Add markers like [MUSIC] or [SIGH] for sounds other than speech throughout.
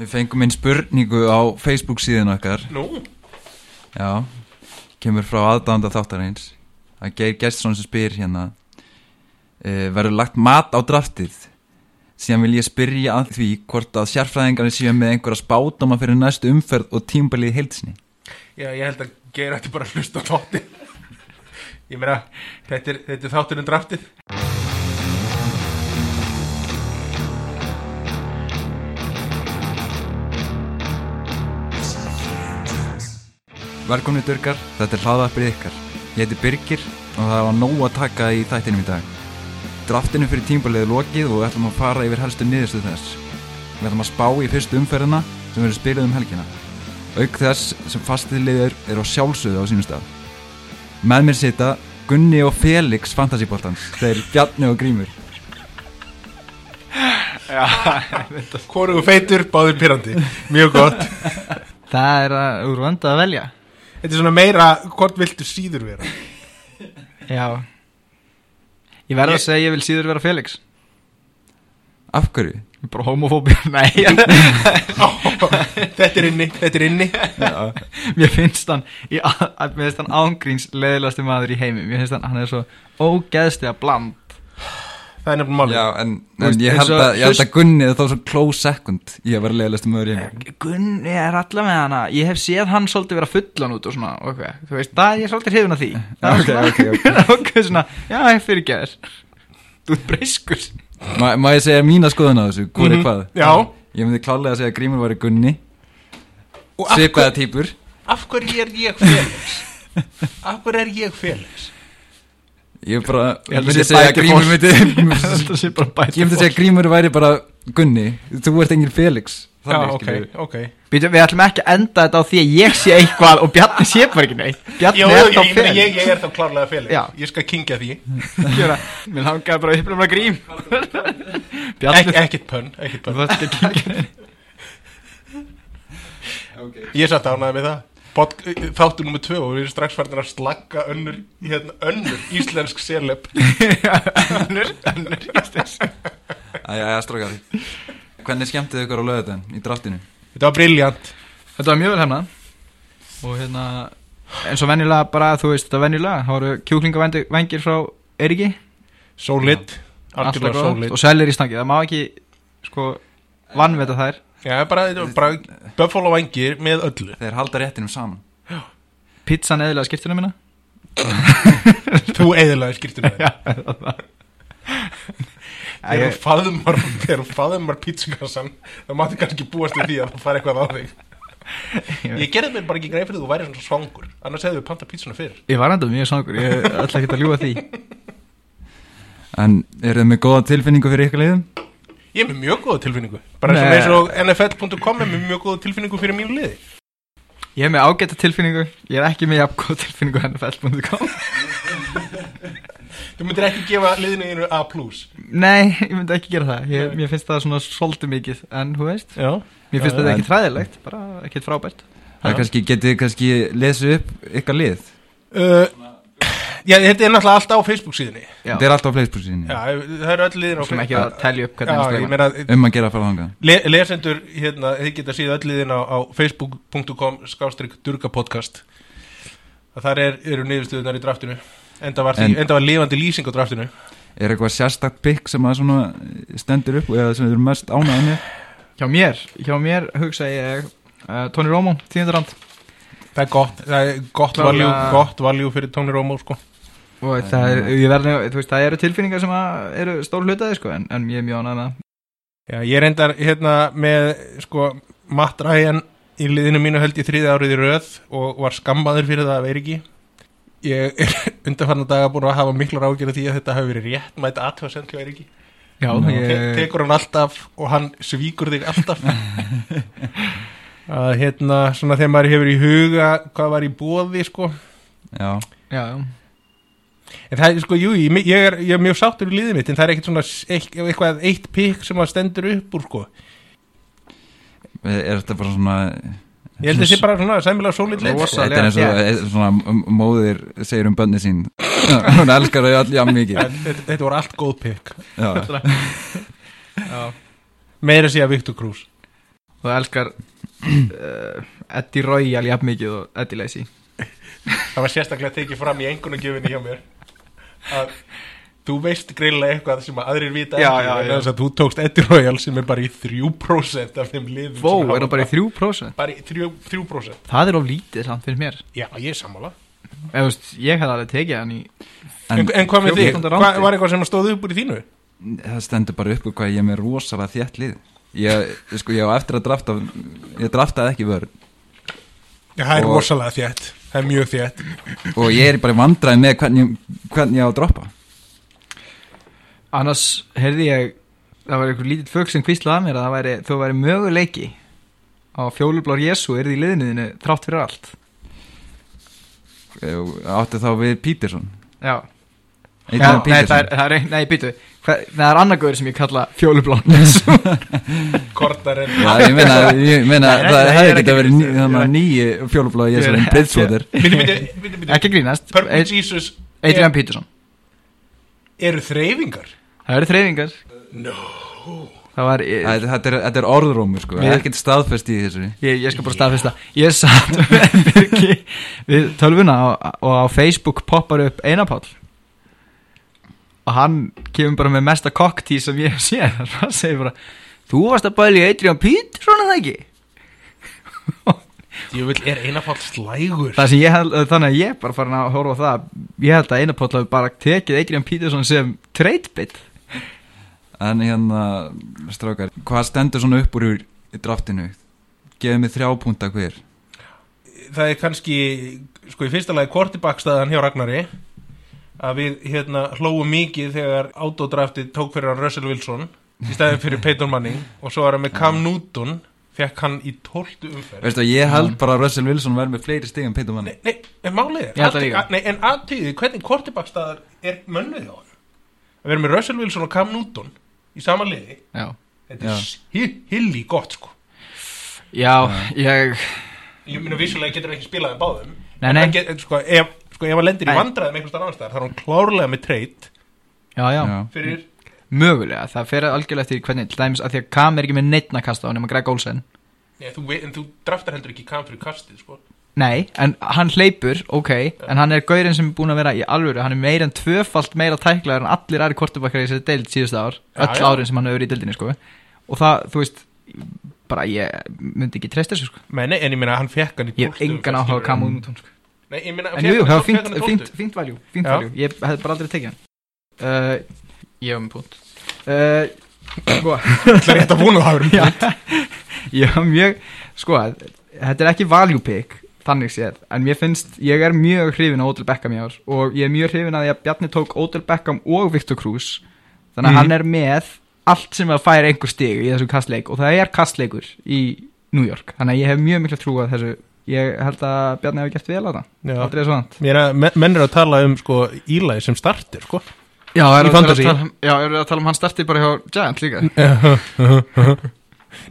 Við fengum inn spurningu á Facebook síðan okkar. Nú, Já, kemur frá aðdánda þáttarins er Geir Gestsson sem spyr hérna uh, Verður lagt mat á draftið? Síðan vil ég spyrja að því hvort að sérfræðingarnir séu með einhverja spátama fyrir næstu umferð og tímbalið heilsni já, ég held að Geir ætti bara að hlusta á þáttin Ég meina, þetta er, er þátturinn draftið Velkomni Durgar, þetta er hlaðvarpið ykkar. Ég heiti Birgir og það var nóg að taka í þættinum í dag. Draftinu fyrir tímbalið er lokið og við ætlum að fara yfir helstu niðurstuð þess. Við ætlum að spá í fyrstu umferðina sem verður spilað um helgina. Auk þess sem fastið liður er á sjálfsögðu á sínum stað. Með mér sita Gunni og Felix fantasíboltans Þeir Bjarni og Grímur. Hvorugu feitur, báður pyrrandi Mjög gott. Það er að úr vanda að velja Þetta er svona meira, hvort viltu síður vera. Já. Ég verð Ég- að segja ég vil síður vera Felix. Af hverju? Er Bara homofóbi [LAUGHS] Nei. [LAUGHS] Þetta er inni, þetta er inni. Mér finnst hann í, að, Mér finnst hann ángríns leðilegasti maður í heimi. Mér finnst hann, hann er svo ógeðslega bland Það er nefnilega málið Já, en, en ég, held að, ég held að Gunni er þá svo close second Ég var leiðilegst um öður í heimi Gunni er alla með hana Ég hef séð hann svolítið vera fullan út og svona okay. Þú veist, það er ég svolítið hrifun af því [LAUGHS] Ok, svona- ok, [LAUGHS] ok. ok, svona, Já, ég fyrir geður Þú er breyskur Má, má ég segja mína skoðun á þessu, hvað er Mhm. hvað? Já. Ég myndi klálega að segja að Grímur var í Gunni Og af, Svipaða típur af hverju er ég Felix? Af hverju er ég Felix? Ég er bara, [LAUGHS] Ég myndi segja að Grímur myndi Það sé bara bæta Ég myndi segja að Grímur væri bara Gunni. Þú ert engin Felix. Já, Þannig, ok, ok. Býtu, við ætlum ekki að enda þetta á því að ég sé eitthvað og Bjarni sé bara ekki neitt. Bjarni Jó, er þá ég, fyrir ég, ég er þá klárlega Felix. Já. Ég skal kingja því. [LAUGHS] Mér langaði bara að upplifna grím. [LAUGHS] Ek, Ekkert pönn, ekkert þú pönn Ég satt ánæði með það Þáttu nummer tvö og við erum strax farin að slagga önnur, hérna, önnur íslensk selep [LAUGHS] Önnur, önnur Æja, æja, strókar Hvernig skemmtið ykkur á löðutin í draftinu? Þetta var briljant Þetta var mjög vel hefna Og hérna eins og venjulega bara, þú veist, þetta var venjulega Það voru kjúklingavengir frá Eriki Solid, Alltaf solid Og selir í stangi, það má ekki sko vannveta þær Já, bara, bara Buffalo vangir með öllu. Þeir halda réttinum saman. Pizzan eðilega skiptuna mína? [LAUGHS] Þú eðilaði skýrtuna Já, Þegar þú faðumar Þegar þú faðumar pizzukassan. Það mátti kannski búast við því að það fara eitthvað á þig. Ég gerði mér bara ekki greið fyrir því þú væri svona svangur. Annars hefðu við panta pizzuna fyrr. Ég var enda mjög sangur, ég ætla ekki að ljúga því. En eru þið með góða tilfinningu fyrir ykkur liðum? Ég er með mjög góða tilfinningu. Bara eins og, Nei. eins og NFL.com er með mjög góða tilfinningu fyrir mínu liði. Ég hef með ágæta tilfinningu, ég er ekki með jafn góð tilfinningu NFL.com Þú myndir ekki gefa liðinu þínu A+. Nei, ég myndi ekki gera það. Ég, Mér finnst það svona svolítið mikið En þú veist, Já. Mér finnst Já, þetta en- ekki træðilegt Bara ekkert frábært. Það er kannski, getið þið kannski lesið upp ykkar lið? Uh, Já, þetta er náttúrulega allt á Facebook síðunni. Já, Þetta er alltaf á Facebook síðan Já, það eru öll liðin á Við skulum ekki að telja upp hvernig sleima meina Um að gera að fara þangað. le lesendur, hérna, þið geta síða öll liðin á, á facebook.com skástrík durgapodcast. Þar er, eru niðurstöðunar í draftinu. Enda var, því, En- enda var lifandi lýsing á draftinu. Er eitthvað sérstakt pikk sem að svona stendur upp eða sem þið eru mest ánæðið með? Hjá mér, hjá mér hugsa ég uh, Tony Romo, tíundarand það er gott, það er gott valjú gott valjú fyrir Tony Romo sko. Og það, er, verði, veist, það eru tilfinningar sem að eru stór hlutaði sko, en, en ég er mjög ánægð með það. Já, ég er endar hérna með sko, Matt Ryan í liðinu mínu held í þriði árið í röð og var skammaður fyrir það að vera ekki ég er [LAUGHS] undanfarnar daga búin að hafa miklar ágjörð því að þetta hafi verið rétt mætt aðtöðasend hjá Eriki Já, Nú, Te ég, tekur hann alltaf og hann svíkur þig alltaf. [LAUGHS] Að hérna svona þegar maður hefur í huga hvað var í bóði sko. Já, já, já. En það er sko, jú, ég, ég, er, ég er mjög sáttur í liðið mitt en það er ekkert svona eitt, eitthvað eitt pikk sem að stendur upp úr sko. Er þetta bara svona ég held að það sé bara svona sæmilega sólít leið Rosa- sko. Þetta er eins og yeah. svona móðir segir um bönni sín. [LAUGHS] Hún elskar þau allir jafn mikið. Þetta, þetta voru allt góð pikk. Já, [LAUGHS] já. meira sé að Viktor Krús og þú elskar uh, Eddie Royal jafn mikið og Eddie Lacy. Það var sérstaklega tekið fram í engunagjöfinni hjá mér að þú veist greinlega eitthvað sem að aðrir vita Já, ekki já, já. að þú tókst Eddie Royal sem er bara í 3% af þeim liðum Vó, hafa er það bara í 3%? bara í 3%, 3%. Það er of lítið samt fyrir mér Já, ég er sammála þú veist, Ég hef alveg tekið hann í En, en hvað með þig? 14. Hvað rándi. var eitthvað sem stóð upp úr í þínu? það stendur bara upp úr hvað ég er með rosalega þétt lið ég, sko, ég á eftir að drafta ég draftaði ekki vörn Já, það er rosalega þétt Það er mjög þétt. Og ég er bara vandræði með hvernig, hvernig ég á að droppa. Annars heyrði ég Það var einhver lítill fögg sem kvíslaði að mér að það væri, þú væri möguleiki á fjólublár Jésu er í liðinu þrátt fyrir allt. Ég átti þá við Peterson Já, Já nei, það er, það er, nei, býtu Það er annar gaur sem ég kalla fjólublár Jésu [LAUGHS] Kortar en Já, ég meina, ég meina Nei, það ég hefði ég þannig að ekki- nýju fjólubláði ég Ég er bíddu, bíddu. Ekki grínast. Purple Jesus. Adrian Peterson. Eru þreyfingar Það eru þreyfingar No. Það var Það- Þetta er, þetta er orðrómur sko, Við- ekkert staðfest í þessu. Ég, ég skal bara staðfesta. Ég satt [LAUGHS] með Birgi við tölvuna og, og á Facebook poppar upp Einapál og hann kemur bara með mesta kokktí sem ég sé [LAUGHS] hann segir bara Þú varst að bæli Adrian Peterson að það ekki? Ég vil er einafall slægur? Það sem ég held, þannig að ég bara farin að horfa á það. Ég held að Einapál hafi bara tekið Adrian Peterson sem trade bit En hérna, strákar, hvað stendur svona upp úr í draftinu? Gefið mig þrjá púnta hver. Það er kannski sko í fyrsta lagi kortibakkstæðan hjá Ragnari að við hérna hlóum mikið þegar autodraftið tók fyrir að Russell Wilson í stæðin fyrir [LAUGHS] Peyton Manning og svo var hann með Cam Newton fekk hann í tóltu umferð. Veistu að ég held bara að Russell Wilson verði með fleiri stig en Peyton Manning. Nei, nei, en málið er Ég held það athugið- líka. að- Nei, en aðtíði, hvernig kortibakkstæðar er mönnuð hjá hann? Að vera með Russell Wilson og Cam Newton í sama liði Já, Þetta er hi- hilli gott sko. Já ég Ég minna vissulega getur ekki spilað en báðum. Nei, nei. Get, sko, ef, sko, ef hann lendir í Nei. vandræðum einhvers staðar annars staðar, þá er hann klárlega með treyt Já, já, fyrir mögulega Það fer algjörlega eftir hvernig Til dæmis að því að Kam er ekki með neittna kasta á nema Greg Olsen Nei, þú, en þú draftar heldur ekki kam fyrir kastið sko. Nei, en hann hleypur, ok En hann er gaurinn sem er búin að vera í alvöru Hann er meira en tvöfalt meira tæklaður En allir aðri kortubakkar í þessi deild síðustu ár Já, Öll já. árin sem hann hefur verið í deildinni, sko Og það, þú veist Bara ég myndi ekki treysta þessu, sko Nei, nei, en ég meina hann fekk hann í Ég hef 12. engan áhuga að kama út sko. Nei, ég meina En jú, það var fínt, fínt, 12. fínt valjú Fínt Já. valjú, ég hefði bara aldrei tekið hann. Uh, Ég hef með punkt uh, Sko. [LAUGHS] Það er rétt að vona það hafa Já, verið [LAUGHS] ég hef mjög Sko, þetta er ekki value pick Þannig séð, en mér finnst Ég er mjög hrifin á Odell Beckham í ár Og ég er mjög hrifin að því að Bjarni tók Odell Beckham og Victor Cruz. Þannig að Mhm. hann er með Allt sem að færa einhver stig í þessum kastleik Og það er kastleikur í New York. Þannig að ég hef mjög mikla trú að þessu Ég held að Bjarni hefur gert vel á það. Er að menn er að tala um sko Eli sem startir sko. Já, Í eru fantasy. að tala, um- já, eru að tala um hann starti bara hjá Giant líka? [LAUGHS]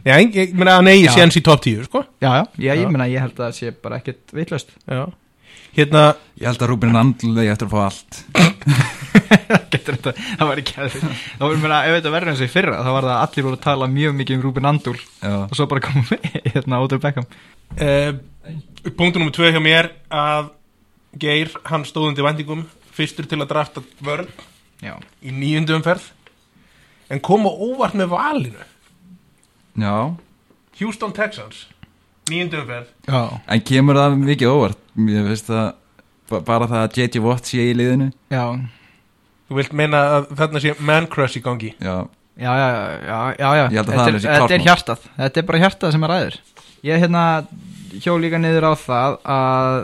Já, ég, meina að hann eigi séns í top 10 sko. Já, já, já, ég Já. meina ég held að það sé bara ekkert veitlöst Já Hérna, Ég held að Rúbin Andlegi eftir að fá allt. [LAUGHS] Getur þetta, það var ekki að Það var meina, ef þetta verður eins og í fyrra þá var það að allir voru að tala mjög mikið um Ruben Andúl. Og svo bara komum við [LAUGHS] hérna Ódur Beckham. Uh, punktu nummer 2 hjá mér að Geir, hann stóð undir vendingum fyrstur til að drafta vörn Já, í nýjundu umferð en kom á óvart með valinu. Já. Houston Texans nýjundu umferð. Já, En kemur það mikið óvart? Ég veist að ba- bara það að JJ Watt sé í liðinu. Já. Þú vilt meina að þarna sé man crush í gangi? Já, Já, já, já, já, að Þetta er, er klármál. hjartað. Þetta er bara hjartað sem er ræður. Ég hérna hjó líka niður á það að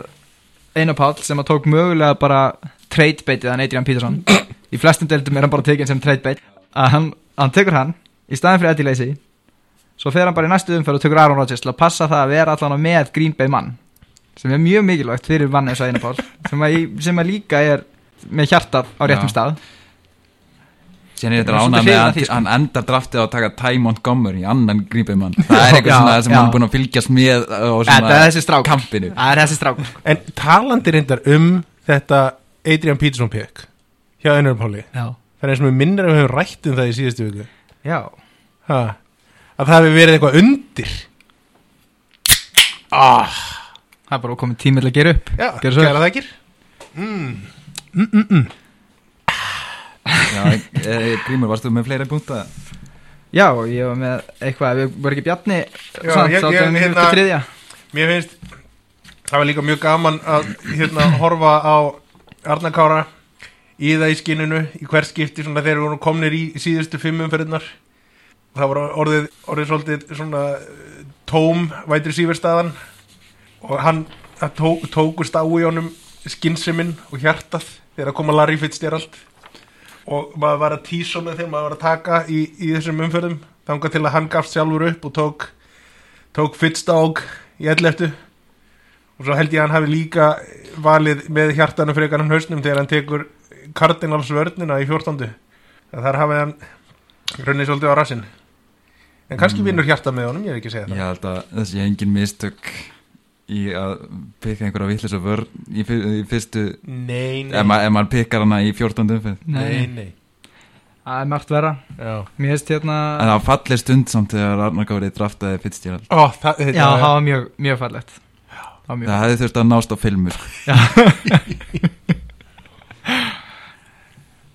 Einar Páll sem að tók mögulega bara trade baitið hann Adrian Peterson í flestum deildum er hann bara tekinn sem trade bait að hann, hann tekur hann í staðin fyrir Eddie Lacy svo fer hann bara í næstu umferð og tekur Aaron Rodgers til að passa það að vera allan með Green Bay mann sem er mjög mikilvægt fyrir mann eins og Einar Páll [LAUGHS] sem sem að líka er með hjartað á réttum Já. stað. Sér er þetta svolítið með að sko. hann endar draftið á að taka Ty Montgomery, annan grípimann Það er [LAUGHS] eitthvað Já, svona sem já. hann er búin að fylgjast með á Þetta er svona kampinu. Það er þessi strák en talandi reyndar um þetta Adrian Peterson pick hjá Einar Páli. Já. Það er eins og mér minnir að við höfum rætt um það í síðustu viku. Já. Ha, að það hefur verið eitthvað undir. Ah, Það er bara komið tími til að gera upp. Já, Gjörðu svo gera það ekki. Mm. Já, e, Grímur, varstu með fleiri punta? Já, ég var með eitthvað, við vorum ekki Bjarni Já, samt, ég- sátum ég- við hérna- þriðja. Mér finnst Það var líka mjög gaman að hérna, horfa á Arna Kára í það í skinninu í hver skipti svona þegar við vorum komnir í síðustu fimm umferðinar það var orðið, orðið svolítið svona tóm vætri síverstaðan og hann tók, tókust á í honum skinnsiminn og hjartað þegar að koma Larry Fitzgerald. Og maður var að með þegar maður var að taka í, í þessum umferðum þangað til að hann gafst sjálfur upp og tók tók Fitzdog í elleftu. Og svo held ég að hann hafi líka valið með hjartanum frekar hann hausnum þegar hann tekur Cardinals vörnina í 14. þar hafið hann runnið svolítið á rassinn en kannski vinnur hjarta með honum, ég hef ekki segið Ég það held að þessi engin mistök í að pikka einhverja vitlis og vörn í, í fyrstu Nei, nei, ef, ma ef maður pikkar hana í 14. umferð nei, nei. Það er margt vera Já. Mér hefst hérna En það var falleg stund samt þegar Arnar Gári draftaði Fitzgerald Ó, það, Já, það var mjög, mjög fallegt Það hefði þurft að nást á filmu sko. [LAUGHS] [LAUGHS]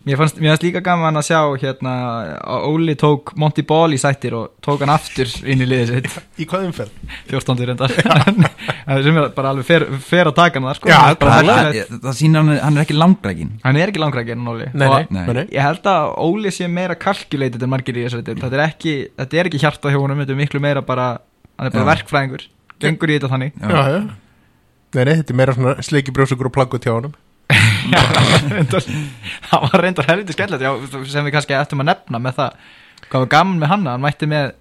Mér fannst, mér fannst líka gaman að sjá hérna að Óli tók Monty Ball í sættir og tók hann aftur inn í liðið sitt [LAUGHS] Í hvað umferð? 14. reyndar [LAUGHS] Það sem er bara alveg fer, fer að taka hann það sko Já, Það er bara það, merkilegt. það, það sýnir hann, hann er ekki langrækin Hann er ekki langrækinn Óli Nei, Og nei, Nei. Ég held að Óli sé meira kalkjuleitit en margir í þessari deild. þetta er ekki, þetta er ekki hjarta hjá honum þetta er miklu meira bara, hann er bara Já. verkfræðingur gengur í þetta þannig Já. Já, Nei, nei, þetta er meira svona sleiki brjósugur og plaggut hjá reyndar, það var reyndar helviti skemmtilegt já, sem við kannski ættum að nefna með það. Hvað var gaman með hann, hann mætti með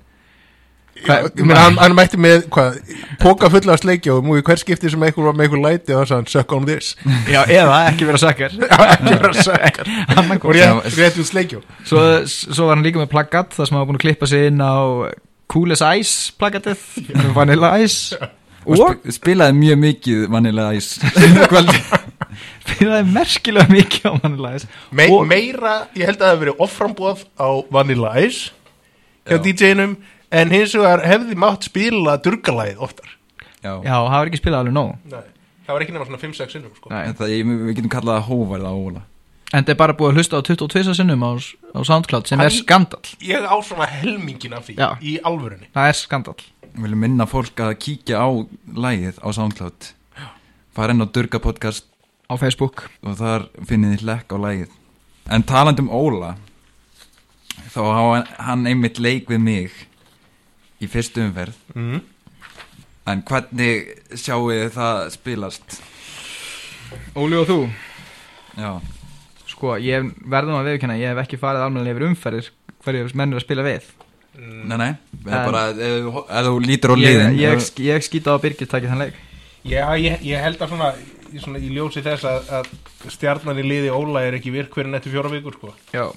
Já, ég meina, hann, hann mætti með, hvað, póka fulla af sleikjóum og í hver skipti sem einhver var með einhver læti og það hann, suck on this. Já, eða ekki vera sökkar Já, ekki vera sökkar [LAUGHS] og rétt, út sleikjó svo, svo var hann líka með plaggat þar sem hann var búin að klippa sig inn á Cool as Ice plaggatið Vanilla Ice. Og og sp spilaði mjög mikið vanilega ís [LAUGHS] kvöldi spilaði merkilega mikið á Vanilla Ice Me, Og- Meira, ég held að það hefði verið offrambóð á Vanilla Ice hjá Já. DJ-num en hins vegar hefði mátt spila durgalæð oftar Já, já, það var ekki spilað alveg nóg Nei. Það var ekki nema svona 5-6 sinnum sko. Nei. En það, ég, við getum kallað það hóvarð á Óla en þetta er bara búið að hlusta á 22 sinnum á, á Soundcloud sem Hann- er skandal Ég á svona helmingin af því Já. í alvörunni það er skandal Við viljum minna fólk að kíkja á lægið á SoundCloud fara inn á Durga podcast á Facebook. Og þar finnið þið hlekk á lægið en talandi um Óla þá hafa hann einmitt leik við mig í fyrstu umferð. Mm. en hvernig sjáu þið það spilast? Óli og þú? Já, Sko, ég verðum að viðkynna, ég hef ekki farið almennilega yfir umferðir hverju menn er að spila við. Nei nei. En- bara, ef, þú- ef þú lítur á liðin ég, ég, ég skýta á að Birgir takið þann leik. Já, ég, ég held að svona, svona í ljósi þess að, að stjarnan í liði Óla er ekki virk fyrir nettu fjóra vikur sko. Já.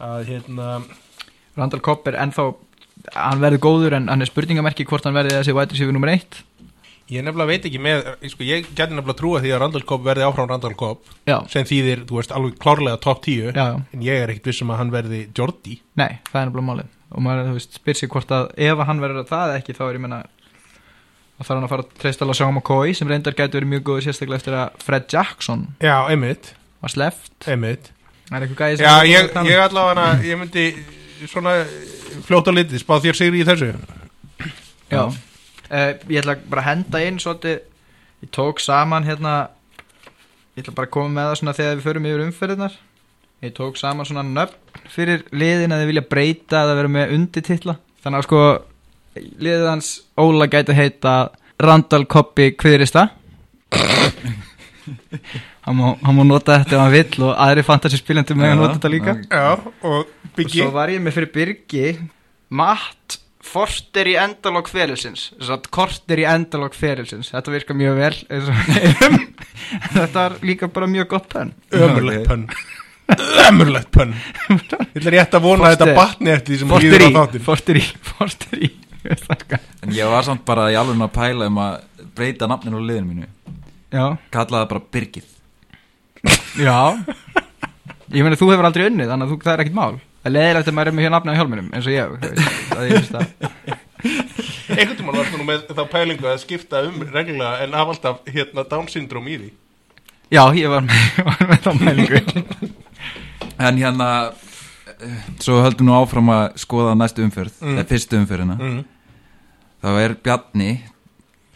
Að hérna Randall Kopp er ennþá hann verður góður en hann er spurningamerki hvort hann verði þessi wide receiver nummer 1 ég nefnilega veit ekki með sko, ég geti nefnilega trúa því að Randall Cobb verði áfram Randall Cobb Já, sem þýðir, þú veist, alveg klárlega top 10 já, já, en ég er ekkit vissum að hann verði Jordi. Nei, það er nefnilega málið. Og maður, þú veist, spyr sig hvort að ef hann verður það ekki, þá er ég menna þá þarf hann að fara að treysta alveg að sjá McCoy sem reyndar gæti verið mjög góð sérstaklega eftir að Fred Jackson Já, einmitt, var sleft einmitt. Það er eitthvað gæði sem Já, ég, að um. ég allavega ég myndi svona fljóta litið, spá þér sigri í þessu. Já, uh, ég ætla bara að henda inn svolítið, ég tók saman hérna, ég ætla bara að koma með það svona þegar við förum yfir umferðinar ég tók saman svona nöfn fyrir liðin að þið vilja breyta eða vera með undirtitla. Þannig að sko liðið hans Óla gæti að heita Randall Koppi Kviðrista. Hann, má, hann má nota þetta ef hann vill og aðri fantasy spilandi með að nota þetta líka. Já, og og svo var ég með fyrir Birgi Matt Forster í endalokk ferilsins. Korter í endalokk ferilsins. Þetta virkar mjög vel eins og við heyrum. [LAUGHS] þetta var líka bara mjög gott pönn. Ömurlegt pönn. ömurlegt pönn. [LAUGHS] Ég ætla rétt að vona að Foster. þetta batni eftir því sem Forster líður í. á þáttin Forster í Forster í. En ég var samt bara í alveg að pæla um að breyta nafninu á liðinu mínu. Já, kallaði það bara Birgið já. Ég meni þú hefur aldrei unnið þannig að þú, það er ekkert mál. Það er leðilegt að maður er með hér nafni á hjálminum eins og ég þú veist, að ég veist að einhvern tímann varst nú með þá pælingu að skipta um reglulega en af alltaf hérna Down syndrom í því. Já, ég var með, [LAUGHS] var með þá mælingu En hérna Svo höldum nú áfram að skoða næstu umferð Mm. mm. Fyrstu umferðina. Mm. Þá er Bjarni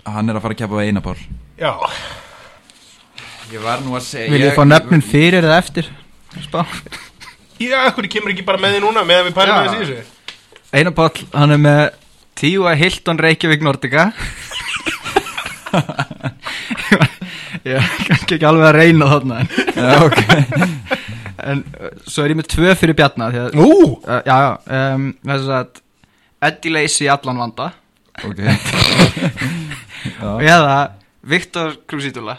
Hann er að fara að keppa við Einapál Já, Ég var nú að segja Vil ég fá nöfnin fyrir eða eftir? Spá. Já, hvernig kemur ekki bara með því núna með að við með þessi þessu Einar Páll, hann er með Tíu að Hilton Reykjavík Nordica. [LAUGHS] [LAUGHS] Ég er kannski ekki alveg að reyna þarna. Já, ok en uh, svo er ég með tvö fyrir Bjarna því að, Ú, uh, Já, já, um, þess að Eddie Lacey allan vanda. Ok. [LAUGHS] Og eða Viktor Krusítula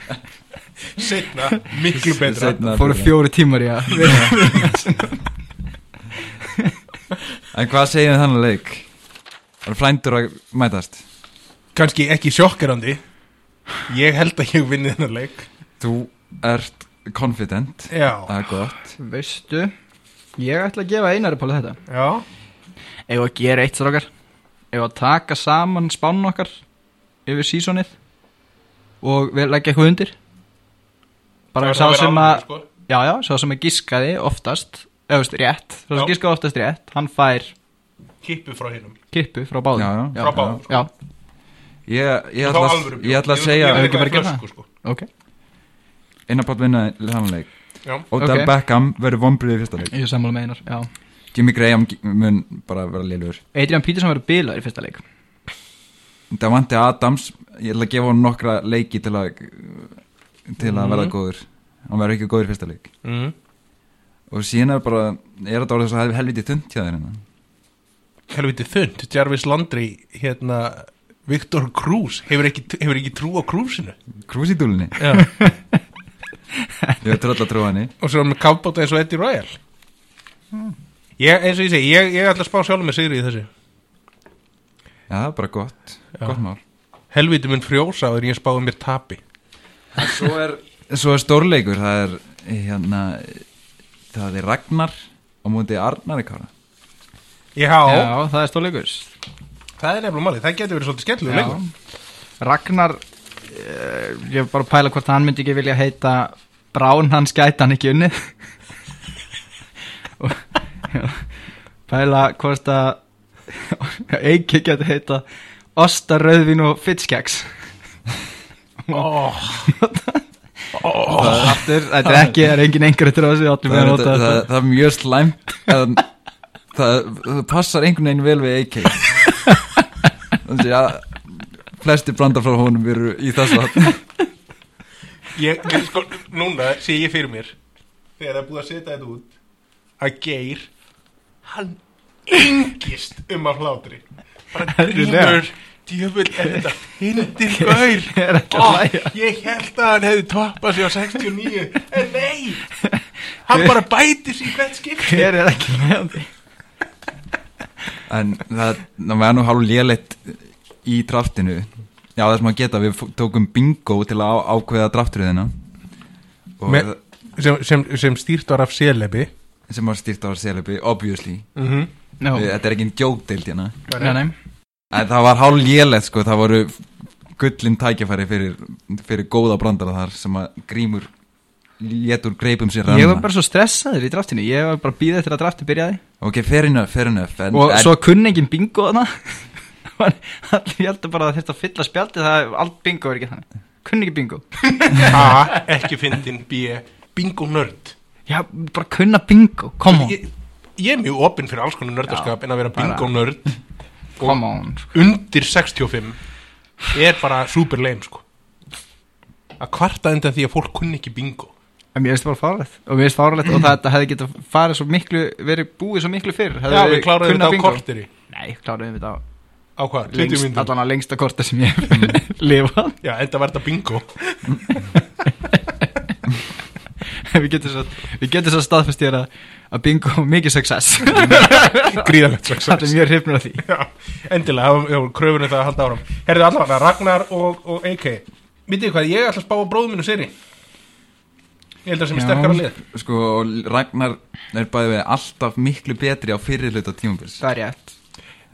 [LAUGHS] setna, miklu betra. Seinna fóru fyrir. fjóri tímar í að [LAUGHS] En hvað við þannig leik? Það er flændur að mætast? Kannski ekki sjokkerandi. Ég held að ég vinni þennan leik. Þú ert confident. Já, Það er gott. Veistu Ég ætla að gefa Einari Páli þetta. Já. Ef að gera eitt strákar? Ef að taka saman spánun okkar Yfir sísonið Og við leggja eitthvað undir? Bara Það sá sem að sko. Já, já, sá sem að giskaði oftast Eða veist, rétt. Sá sem Já. giskaði oftast rétt Hann fær Kippu frá hinnum kippu frá báðum. Já, já. Frá báðum, sko. Já, Ég, ég, ætla, að, ég ætla að segja ég vil Ekki bara gera flösku, sko. ok Einar Páll vinna þannig leik. Já, Odell Ok. Beckham verður vombriðið fyrsta leik. Ég sammála með Einar, já. Jimmy Graham mun bara vera liðlugur Adrian Peterson verður bilaður í fyrsta leik. Davante Adams Ég ætla að gefa hann nokkra leiki til að til að Mhm. verða góður. Hann verður ekki góður í fyrsta leik. Mm. og síðan er bara er þetta orðið svo helviti þund hjá þér hérna? Helviti þund, Jarvis Landry Hérna, Viktor Cruz Hefur ekki, hefur ekki trú á Cruzinu? Krúsidúlinni Já ég tröll að trúa henni. Og svo með kápbóta eins og Eddie Royal. Ég, eins og ég segi ég, ég ætla að spá sjálfum með sigri í þessu. Já það er bara gott. Já. gott mál. Helviti mun frjósa þegar ég spáði mér tapi. En svo er svo er stórleikur það er hérna það er Ragnar á múti Arnari Kára. Já, Já, það er stórleikur. Það er nefnilega málið, það getur verið svolítið skemmtilega leikur. Ragnar uh, Ég er bara að pæla hvort hann myndi ekki vilja heita Brán hans gæti hann ekki unnið. Og Pæla hvort að Eiki geti heita Osta, rauðvín og fittskeks oh, Aftur, þetta er ekki, það er engin eftir á þessu það, það, það, það er mjög slæmt en það, það passar einhvern veginn vel við AK [LAUGHS] þannig að flesti brandar frá honum eru í þessu ég, ég, sko, núna sé ég fyrir mér. Þegar það er búið að setja þetta út. Að Geir hann yngist um að hlátri. Bara grímur djöfull er þetta hindir gaur? [LAUGHS] er hlæja. ég held að hann hefði toppað sig á 69 en nei. [LAUGHS] Hann bara bætir sig í hvert skipti. Hver er ekki með því. En það, það var nú hálf léleitt í draftinu já það sem að geta, við tókum bingo til að ákveða draftriðina. Sem, sem, sem stýrt var af selebi sem var stýrt á Selebi, obviously. Mm -hmm. no. Þetta er ekki en jókdeild hérna. Nei, nei. en það var hálf léleitt sko, það voru gullin tækjafæri fyrir, fyrir góða brandara þar sem að grímur létur greipum sér Ég var ranna bara svo stressaður í draftinu. Ég var bara býða eftir að drafti byrjaði. Ok, fair enough, fair enough en, og en, svo kunni engin bingo þarna allir heldur bara að þetta fylla spjaldi það er allt bingo er ekki þannig. Kunni ekki bingo. A. [LAUGHS] ekki fyndin B. bingo nörd. Já, bara kunna bingo, come on. Ég, ég er mjög opinn fyrir alls konar nördaskap en að vera bingo nörd come on undir 65 er bara super lame sko. Að kvarta undan því að fólk kunni ekki bingo. En mér finnst það bara fárlegt og mér finnst fárlegt og þetta hefði getað farið svo miklu verið búið svo miklu fyrr hefði já við kláraðum kunnað þetta á bingo. korteri. Nei, kláraðum þetta á á hvað, 20 lengst, myndum allan að lengsta korta sem ég hef [LAUGHS] lifað. Já, enda var þetta bingo. [LAUGHS] Við getum svo, við getum svo staðfest ég að, að bingo mikið success. [LAUGHS] Er success. Mjög hrifnur af því. Já, endilega, það var- já, kröfunni það að halda áram herðu allavega, Ragnar og, og AK vitið þið hvað, ég ætla að spá á bróðum minu seri ég held að sem er sterkara lið. sko, og Ragnar er bæði við alltaf miklu betri á fyrir hluta tímubils það er rétt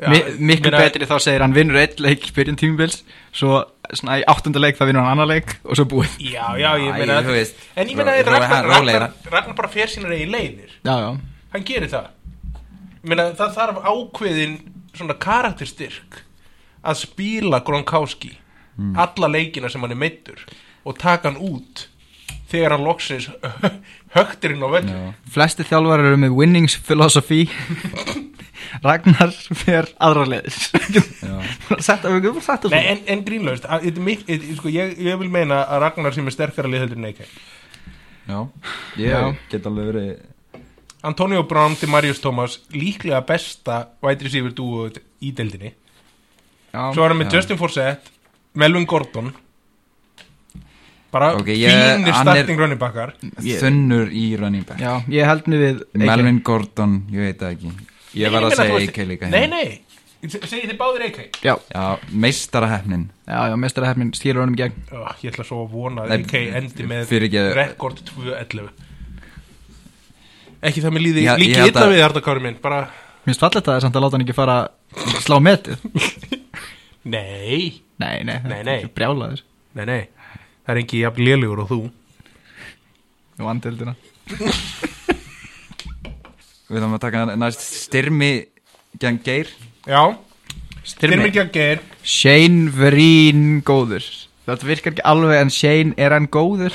Mi miklu betri þá segir hann vinnur eitt leik í byrjun tímubils svo svona í áttunda leik það vinnur hann annar leik og svo búið Já, já, ég Æ, meina þú veist, En ég meina ró- Ragnar. Ragnar, Ragnar bara fer sínar eigin leiðir já, já, Hann gerir það Ég meina það þarf ákveðin svona karakterstyrk að spila Gronkowski Mm. alla leikina sem hann er meittur og taka hann út þegar hann loksins [LAUGHS] högtir inn á völlu Já. flesti þjálfar eru með winnings philosophy [LAUGHS] Ragnar fer aðra. Setta, við getum sagt það Nei, en, en grínlaust, að- þetta er mik- þetta- sko, ég, ég vil meina að Ragnar sem er sterkara liðheldur en AK Já, ég Já. get alveg verið Antonio Brown til Marius Thomas líklega besta wide receiver dúo í deildinni. Já, svo er hann með Já. Justin Forsett Melvin Gordon. Bara Ok, ég- fínir hann er- starting running backar. Ég- þunnur í running back. Já, ég held nú við Melvin Gordon, ég veit það ekki Ég var að segja AK líka Nei, hérna. nei, segið þið báðir AK já, Já, meistarahefnin já, já, mestara hefnin stýrur honum gegn. Ó, Ég ætla svo að vona að AK endi með fyrirgeðu. rekord 2.11 Ekki það með líði líki illa við Ardakári minn bara, Mér finnst fallet að það er samt að láta hann ekki fara slá metið. [LAUGHS] Nei, Nei, nei, Nei, nei. brjálaður. Nei, nei. Það er ekki jafn lélugur og þú. Og vandildina [LAUGHS] Við þarfum að taka næst. Styrmi gegn Geir. Já, Styrmi. Að ger Shane Vereen góður. Þetta virkar ekki alveg en Shane er hann góður?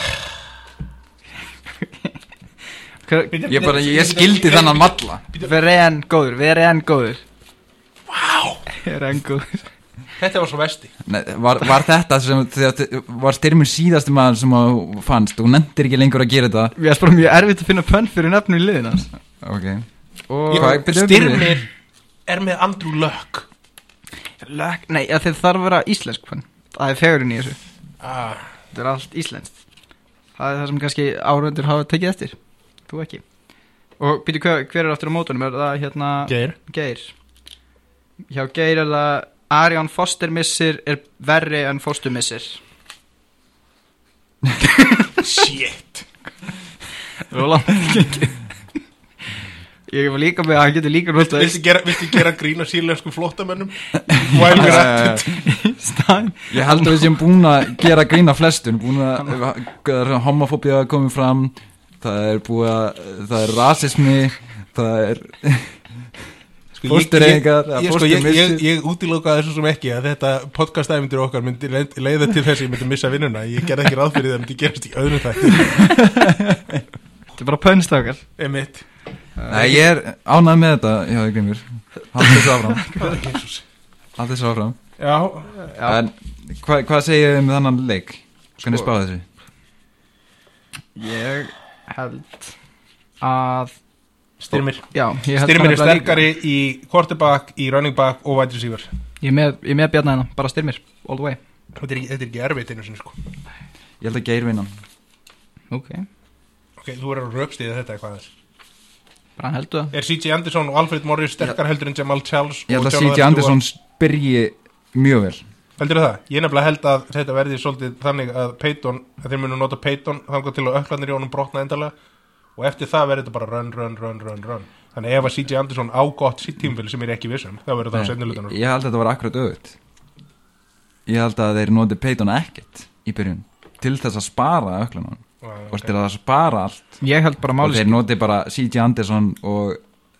Hver- Ég, bara, ég skildi þannan malla Vereen góður, Vereen góður. Er hann góður? Þetta var svo vesti Nei, var, var þetta sem var styrmin síðasti maður sem að fannst? Og nefndir ekki lengur að gera þetta. Við erum bara mjög erfitt að finna pönn fyrir nöfnu í liðin hans Ok. Og. Styrmir er með Andrew Luck. Lök, Nei, þið þarf að vera íslensk pönn Það er fegurinn í þessu. Ah, Þetta er allt íslenskt. Það er það sem kannski áhörundur hafa tekið eftir. Þú ekki. Og býtu hver, hver er aftur á mótunum? Er það hérna Geir. Geir. Hjá Geir er það Arjón Foster missir er verri en Foster missir Shit [LAUGHS] Róland Ég var líka með að hann getur líka notað Viltu gera, viltu gera grína sírlensku flottamönnum While we're at it Stein. Ég held að við séum búin að gera grína flestun búin að homofóbía komið fram það er búið að það er rasismi það er Sko, ég- Fóstureyðingar, ég- ég- sko, ég, ég, fósturmissir. ég útilokaði þessu sem ekki að þetta podcast-æfindur okkar myndi leið- leiða til þess að ég myndi missa vinnuna. Ég gerði ekki ráð fyrir það myndi gerast í öðrum þætti. [LAUGHS] Þetta er bara pönnstakar Emitt Nei, ég er ánægð með þetta já, Grímur Haldið þessu áfram. [LAUGHS] Haldið þessu áfram. Já, En hva, hvað segir þið um þannan leik? Hvernig Sko- spáði þessu? Ég held að styrmir. Já, ég held Styrmir er sterkari í quarterback, í running back og wide receiver. Ég er með, ég er með bjarna hérna, bara styrmir All the way. Þetta er ekki, þetta er ekki erfitt einu sinni sko. Ég held að Geir vinnan Ok, Ok, þú verður að raupstíða þetta eitthvað aðeins bara hann heldur það Er C.J. Anderson og Alfred Morris sterkar heldur en Jamal Charles Ég held að C.J. Anderson spyrji mjög vel Heldur það? Ég nefnilega held að þetta verði svolítið þannig að Peyton, að þeir munu nota Peyton þangar til að öklanir í honum brotna endalega og eftir það verður þetta bara run, run, run, run, run Þannig ef að C.J. Anderson á gott sitt tímfél sem er ekki vissum, þá verður það á sennilutanum Ég held að þetta var akkurat auðvitað Ég held að þeir noti Peyton ekkert í byrjun til þess að spara öklanum og til að spara allt? Ég held bara og máli þeir noti bara C.J. Anderson og,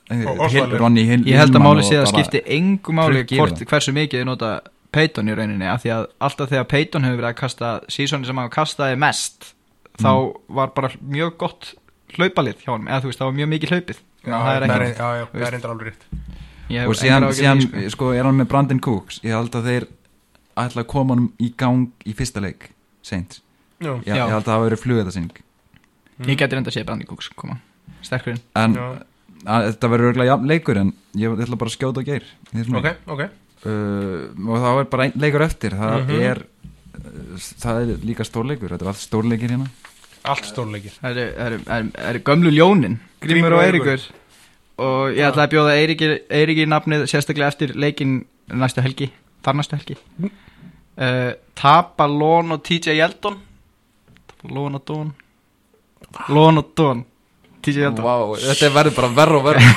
eh, Og. Ronny Hill Ég held að Hillman máli og sé að skipti engu máli hversu mikið þið nota Peyton í rauninni af því að alltaf þegar Peyton hefur verið að kasta sísoni sem hann kastaði mest þá var bara mjög gott hlaupalið hjá hann eða þú veist það var mjög mikið hlaupið. Já, það er það ekki já, já, það reyndar alveg rétt. Ég hef og síðan, síðan sko. sko, er hann með Brandon Cooks. Ég held að þeir ætla að koma hann í gang í fyrsta leik seint Já, ég, Já. ég held að það hafa verið flugðarsing Ég geti reynda að sé Brandi Cooks koma. Sterkurinn en að, þetta verður örgulega jafn leikur en ég ætla bara að skjóta á geir. Í ok, ok. Uh, og þá er bara einn leikur eftir. Það Mhm. er uh, það er líka stórleikur þetta er allt stórleikir hérna. Allt stórleikir Það eru, eru, eru gömlu ljónin. Grímur og Eiríkur. Og ég ætla að bjóða Eiríki, Eiríki nafnið sérstaklega eftir leikin næstu helgi. Þar næstu helgi. Uh, Tapa Lón og TJ Yeldon Lón og Dón Lón og Dón TJ Yeldon wow, þetta verður bara verð [LAUGHS] og verð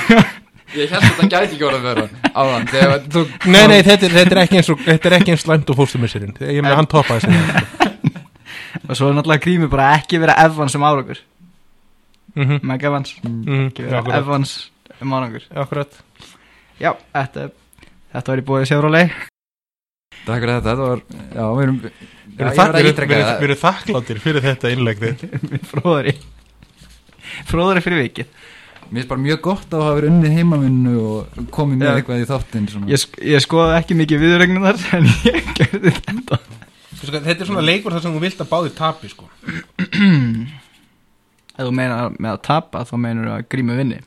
Ég held að þetta gæti ekki orðið vera áðan þegar þú Nei, nei, þetta er, þetta er ekki eins og Þetta er ekki eins slæmt og fórstumissirinn Ég með hann toppaði sinni [LAUGHS] og svo er náttúrulega grímur bara ekki vera Evans sem árangur. Mhm, Meg Evans, mhm, ekki vera Evans um árangur. Akkurat. Já, þetta, þetta var í búið Chevrolet. Takk fyrir þetta, þetta var Já, við erum Við ég verð að ítreka það. erum þakkláttir fyrir þetta innlegg þitt [LAUGHS] Fróðari Fróðari fyrir vikið Mér finnst bara mjög gott að hafa verið unnið heimavinnu og komið með Já. eitthvað í þáttinn svona. Ég, sk ég skoði ekki mikið viðregnunar [LAUGHS] en ég gerði þetta Sko, Þetta er svona leikur þar sem þú vilt að báði tapi sko. [CLEARS THROAT] Ef þú meinar með að tapa þá meinar að grímu vinni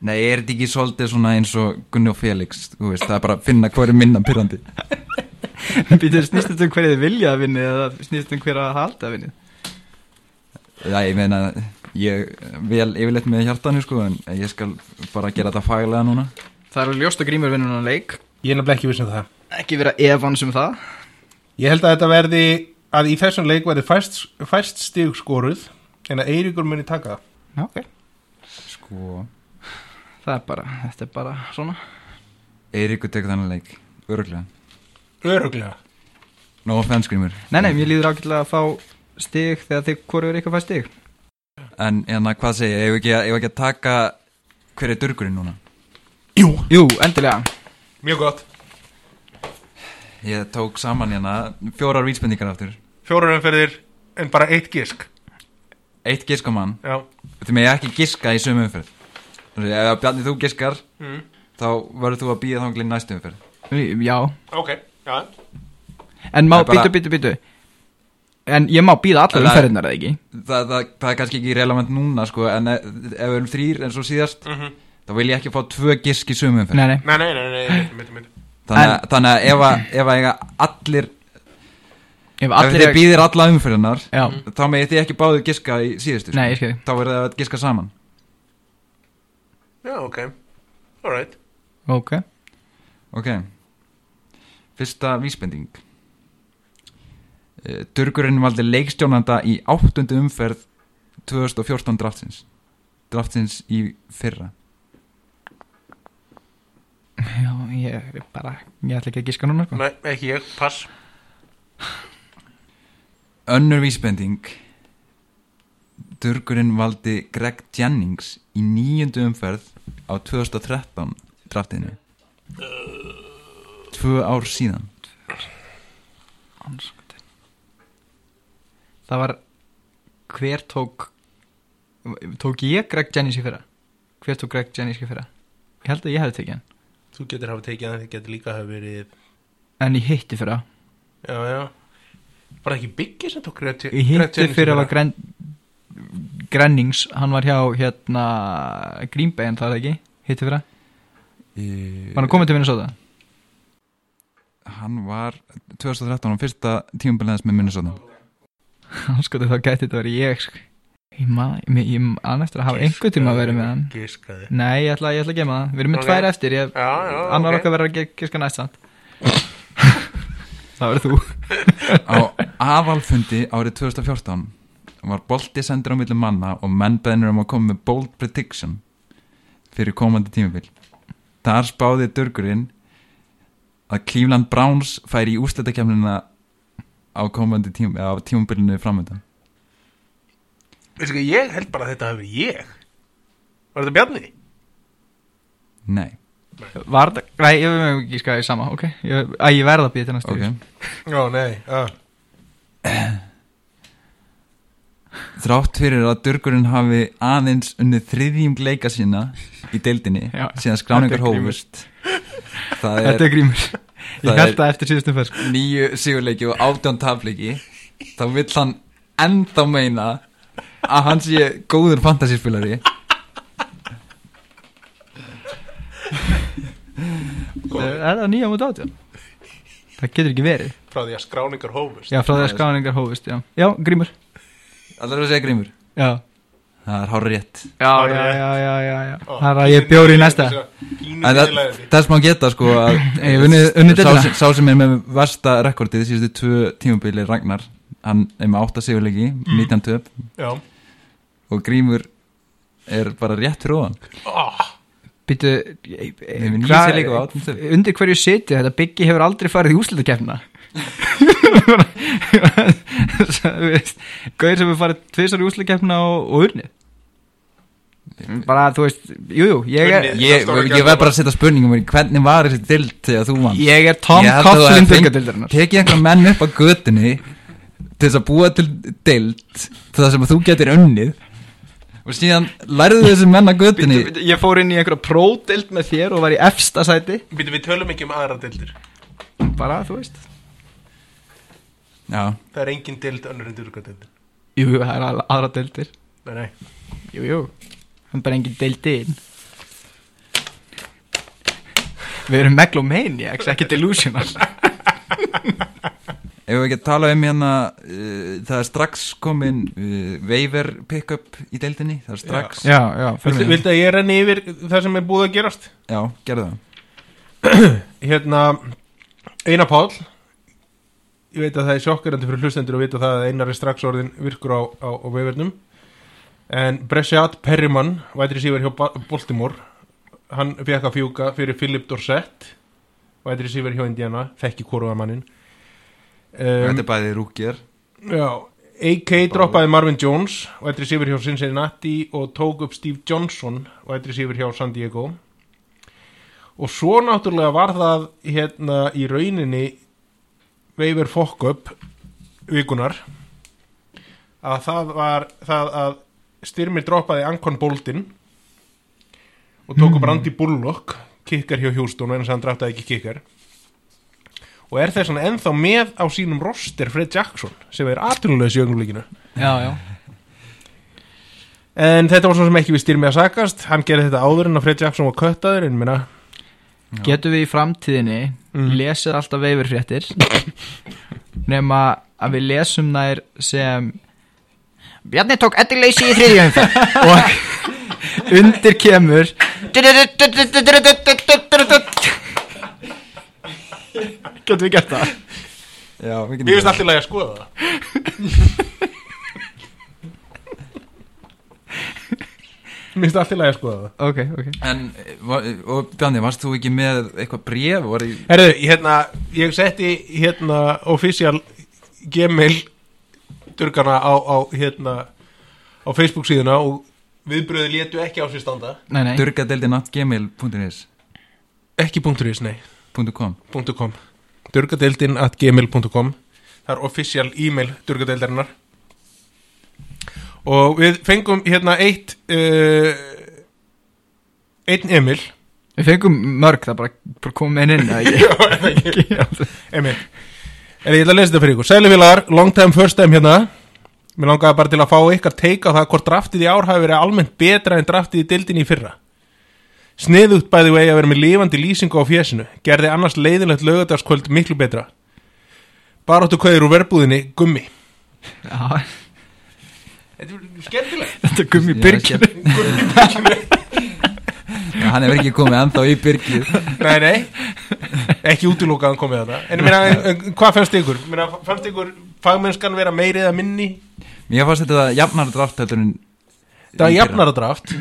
Nei, er þetta ekki svolítið svona eins og Gunni og Felix, þú veist, það er bara að finna er minna pyrrandi [LAUGHS] [LAUGHS] Býtur snýst þetta um hverju þið vilja að vinni eða snýst þetta um hverju að halda að vinni Já, ég meina, ég vel yfirleitt með hjartanu, sko, en ég skal bara gera þetta faglega núna. Það er alveg ljóst að grímur vinnur hann leik. Ég er nefnilega ekki viss um það. Ekki vera Evans um það. Ég held að þetta verði að í þessum leik verði fæst, fæst stig skoruð en að Eiríkur muni taka það. Já, ok. Sko, Það er bara, þetta er bara svona. Eiríkur tekur þennan leik, öruglega Öruglega No offense, Grímur. Nei, nei, mér líður ágætlega að fá stig þegar þið hvoru er eitthvað fæst stig. En, en hvað segja, ég hef ekki, ekki að taka hver er durgurinn núna? Jú, Jú, endilega. Mjög gott. Ég tók saman hérna fjórar vísbendingar aftur. Fjórar umferðir en bara eitt gisk. Eitt giskamann, Já. Þetta með ég ekki giska í sömu umferð. Þannig að ef Bjarni þú giskar mm. þá verður þú að býða þangli næstu umferð. Já, Ok, já en má, bara- býtu, býtu, býtu En ég má býða allar er- umferðinar eða ekki? Það, það, það er kannski ekki relevant núna sko, en ef, ef við erum þrýr eins og síðast mm -hmm. þá vil ég ekki fá tvö gisk í umferð. Nei, nei. Nei, nei, nei, nei, myndi, myndi þannig, að- þannig að ef, að, ef að eiga allir Ef ef allir þið býðir alla umferðinar Já, þá megið þið ekki báðu giska í síðustu sko. nei, ég skil. Þá verður það að giska saman. Já, ok. Alright Ok. Ok fyrsta vísbending. Eh, Durgurinn valdi leikstjónanda í áttundu umferð 2014 draftsins. Draftsins í fyrra. Já, ég er bara Ég ætla ekki að gíska núna sko. Nei, ekki ég, pass. Önnur vísbending. Durgurinn valdi Greg Jennings í níundu umferð á 2013 draftinu tvö ár síðan Andskoti. Það var Hver tók Tók ég Greg Jennings í fyrra? Hver tók Greg Jennings í fyrra? Ég held að ég hefði tekið hann Þú getur hafa tekið hann, þið getur líka hafa verið En ég hitti fyrra Já, já Var það ekki Biggi sem tók Greg Ég hitti fyrir að var Gren, Grennings Hann var hjá hérna Green Bay en það er ekki Hitti fyrra Var hann komið til Minnesota? Hann var 2013 á fyrsta tímabiliðans með Minnesota. Sko þá gæti þetta verið ég sko. Ég man eftir að hafa einhver tíma að vera með hann. Giskaði. Nei, ég ætla, ég ætla að gema það. Við erum með Ok. tvær eftir. Ég, Já, já, Annar ok okkar verður að giska næst samt. Það verður þú. Á aðalfundi árið 2014 var bolti sendur á milli manna og menn beðnir um að koma með bold prediction fyrir komandi tímabil. Þar spáði Durgurinn að Cleveland Browns færi í úrslitakefnina á komandi tím, á tímabilinu framöndan Veistu ekki, ég held bara að þetta hafi verið ég. Var þetta Bjarni? nei, Var það, nei, ég veit ekki í sama, ok. Ég, Æ, ég verða að býja til næstu ok. Já, nei, já þrátt fyrir að Durgurinn hafi aðeins unnið þriðjum leika sína í deildinni síðan skráningar þetta er hófust það Þetta er er grímur. Ég Það held er- það eftir síðustum fyrst nýju sigurleiki og átján tafleiki þá vill hann enda meina að hann sé góður fantasyspilari Það er nýja mútið átján? Það getur ekki verið. Frá því að skráningar hófust. Já, frá því að skráningar hófust, já. Já, grímur. Allar að segja grímur? Já, það er hár rétt já, já, já, já, já, já. Ó, Það er að ég bjóri í næsta. Það, þess má geta sko að [CLEARS THROAT] Ég hef unnið- unnið sá, sem- sá sem er með versta rekordið síðustu tvö tímabili Ragnar hann er með átta sigurleiki Mm. 19 töp. Já. Og grímur er bara rétt ofan. Oh, Býtu á. Undir hverju sitju, þetta byggi hefur aldrei farið í úslutakefna Gauður sem hefur farið tvisar í úslutakefna og, og unnið? Bara, þú veist, jú, jú Ég er. Ég, ég verð bara að setja spurningum hvernig var þessi dild þegar þú vann? Ég er Tom að Coughlin byggadildarinnar Tekið einhverjum menn upp á götunni til þess að búa til dild til það sem að þú getur unnið og síðan lærðu þessi menn á götunni. Ég fór inn í einhverja pródild með þér og var í efsta sæti. Við tölum ekki um aðra deildir. Bara, þú veist Já, Það er engin deild önnur en dyrkadeildin Jú, jú, það er al- aðra deildir. Nei, nei. Jú, jú, það er bara engin deildin Við erum megalomaniacs, ekki delusional. [LAUGHS] Ef við ekki að tala um hérna uh, það er strax komin uh, waiver pick-up í deildinni. Það er strax, Já, já, Viltu, viltu að ég renni yfir það sem er búið að gerast? já, gerðu það. [CLEARS THROAT] Hérna Einar Páll Ég veit að það er sjokkarandi fyrir hlustendur að vita það að Einar er strax orðin virkur á, á, á vefurnum En Bressiat Perriman vætri síver hjá Ba- Baltimore Hann fekk að fjúka fyrir Philip Dorsett vætri síver hjá Indiana þekki hvoruðamannin þetta um, er bæði rúkir Já AK droppaði Marvin Jones vætri síver hjá Cincinnati og tók upp Steve Johnson vætri síver hjá San Diego. Og svo náttúrulega var það hérna í rauninni Veiver Fokkup vikunar að það var það að Styrmir droppaði Ankon Boltin og tók upp Randy Bullock kikkar hjá Houston en þess að hann draftaði ekki kikkar og er þess að ennþá með á sínum roster Fred Jackson sem er aðtunulegs í ögnulíkinu Já, já. En þetta var svo sem ekki við styrmi að sakast. Hann gerði þetta áður en að Fred Jackson var köttaður en minna Getum við í framtíðinni Mm. lesið alltaf veifurfréttir [LAUGHS] nema að við lesum þær sem Bjarni tók eddileysi í þriðjum [LAUGHS] og undir kemur Getum við gert það? já, við Mér finnst alltaf að skoða það [LAUGHS] Mér finnst alltaf að skoða það Ok, ok. En, eh, va- og Danni, varst þú ekki með eitthvað bref var í, Herðu, hérna, ég setti hérna official gmail durgana á, á hérna á Facebook síðuna og viðbröði létu ekki á sér standa. Nei, nei. Durgadeildin.gmail.is ekki .is, nei, .com .com. Durgadeildin at gmail.com það er official e-mail durgadeildarinnar og við fengum hérna eitt uh, einn Emil. Við fengum mörg, það bara, bara komum einn inn? [LAUGHS] [LAUGHS] Emil. En ég ætla að lesa þetta fyrir ykkur. Sælufélagar, long time first time hérna. Mér langaði bara til að fá ykkar teika það hvort draftið í ár hafi verið almennt betra en draftið í dildinni í fyrra. Sniðugt bæði vegi að vera með lifandi lýsingu á fjesinu Gerði annars leiðilegt lögadagskvöld miklu betra. Baróttu kveður úr verbúðinni Gummi. Já, Þetta er skemmtilegt. Þetta er gummi Já, byrkjum Já, hann hefur ekki komið ennþá í byrgið Nei, nei, ekki útilokaðan komið þetta En ég meina, en- en hvað fannst ykkur? Meina, fannst ykkur fagmennskan vera meiri eða minni? Mér fannst þetta jafnar drátt heldur en Það var í fyrra. jafnara draft.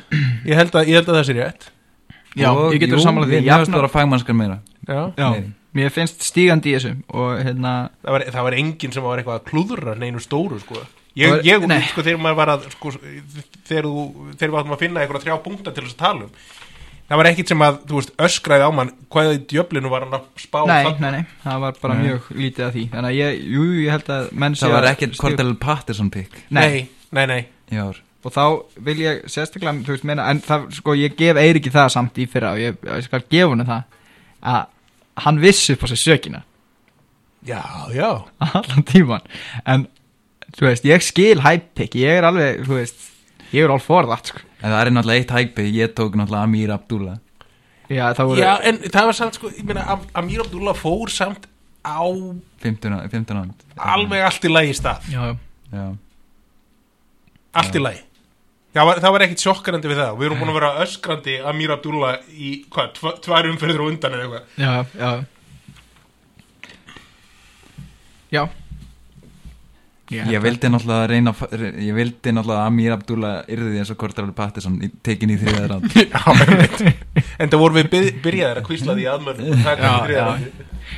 Ég held að, ég held að það sé rétt. Já, Og- ég getur sammála því. Mér fannst Jafnar- bara fagmannskar meira. Já. Já, Meiri. mér finnst stígandi í þessu og hérna það var, það var enginn sem var eitthvað að klúðra neinu stóru sko ég, ég sko þegar maður var að sko, þegar, þú, þegar við áttum að finna eitthvað þrjá punkta til þess að tala um það var ekkit sem að, þú veist, öskraði á mann hvað í djöflinu var hann að spá Nei, nei, nei, það var bara Nei. mjög lítið af því. Þannig að ég, jú, ég held að Það var stíga- Cordell Patterson pick. Nei, nei, nei, nei. og þá vil ég sérstaklega, þú veist, meina En það, sko, ég gef Eiríki það samt í fyrra og ég, ég skal gefa henni það að hann vissi upp á sig sökina. Já, já. Allan tíman en, þú veist, ég skil hæppik ég er alveg, þú veist ég er all for that, sko. En það er náttúrulega eitt hægpi Ég tók náttúrulega Amir Abdullah. Já, það voru já, en það var samt, sko, ég meina Am- Amir Abdullah fór samt á 15, 15 ánd alveg allt í lagi stað. Já, Já. Allt í lagi. Það var, það var ekkit sjokkarandi við það. Við erum búin að vera öskrandi Amir Abdullah í, hvað, tva, tvær umferður og undan eða eitthvað. Já, já. Já Ég vildi náttúrulega reyna að fa- Ég vildi náttúrulega að Amir Abdullah yrði eins og Kortrali Patterson í- tekin í [LAUGHS] Já, einmitt. En það vorum við byr- byrjaðir að kvísla því aðmörn Já, já.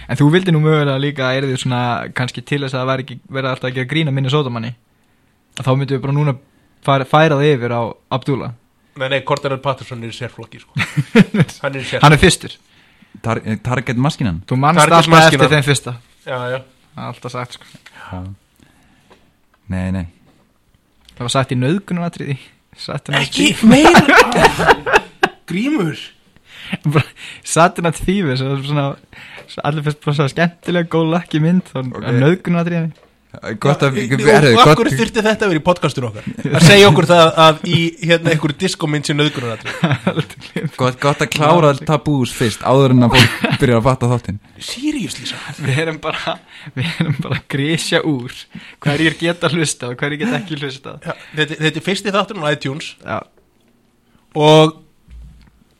En þú vildi nú mögulega líka að erði svona kannski til þess að væri ekki verið alltaf að gera grína minni sótamanni að þá myndum við bara núna færa, færa það yfir á Abdullah. Nei, nei, Corderal Patterson er í sérflokki sko. [LAUGHS] Hann er Hann er fyrstur, Tar eh, Target maskinan þú mannst Target alltaf eftir þeim fyrsta. Já, já. Alltaf sagt sko Nei, nei Það var sagt í nöðgunatriði Ekki meira [LAUGHS] Grímur Saturn at Thieves það er svona, svo allir fyrst bara skemmtilega góð lakki mynd Ok. okay. nöðgunatriði Gott að Og erðu, gott- hverju þurfti þetta að vera í podcastur okkar? Að segja okkur það að í hérna einhverju diskomynd sem nöðgunar [LAUGHS] Gott, gott að klára tabús fyrst áður en að fólk byrjar að fatta þáttinn. Seriously svo Við erum bara Við erum bara að grísja úr Hverjir geta hlusta og hverjir geta ekki hlusta Já, þetta, þetta er fyrsti þáttur á iTunes. Já. Og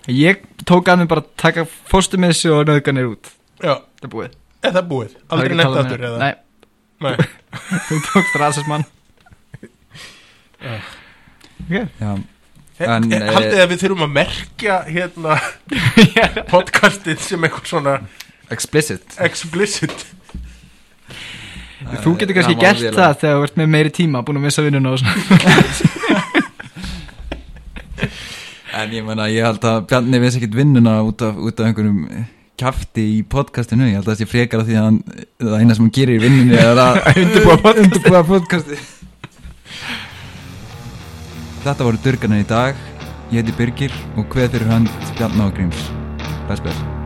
Ég tók að mig bara að taka fóstumessi og nöðganir út. Já, Það er búið. Er það búið? Aldrei nefnt aftur eða? Nei, Nei. [LAUGHS] þú tókst rasismann. Ok. Já, En, En, en, eh, haldið að við þurfum að merkja hérna [LAUGHS] podcastið sem eitthvað svona explicit. Explicit. Þú getur kannski Það gert vel það þegar þú ert með meiri tíma búin að missa vinnuna og svona. [LAUGHS] En ég menna, ég held að Bjarni vissi ekkit vinnuna út af, út af einhverjum kafti í podcastinu Ég held að það sé frekar af því að hann, það eina sem hann gerir í vinnunni er að [LAUGHS] undirbúa podcasti. Þetta voru durganir í dag. Ég heiti Birgir og hveð fyrir hönd Bjarni og Gríms. Bless, bless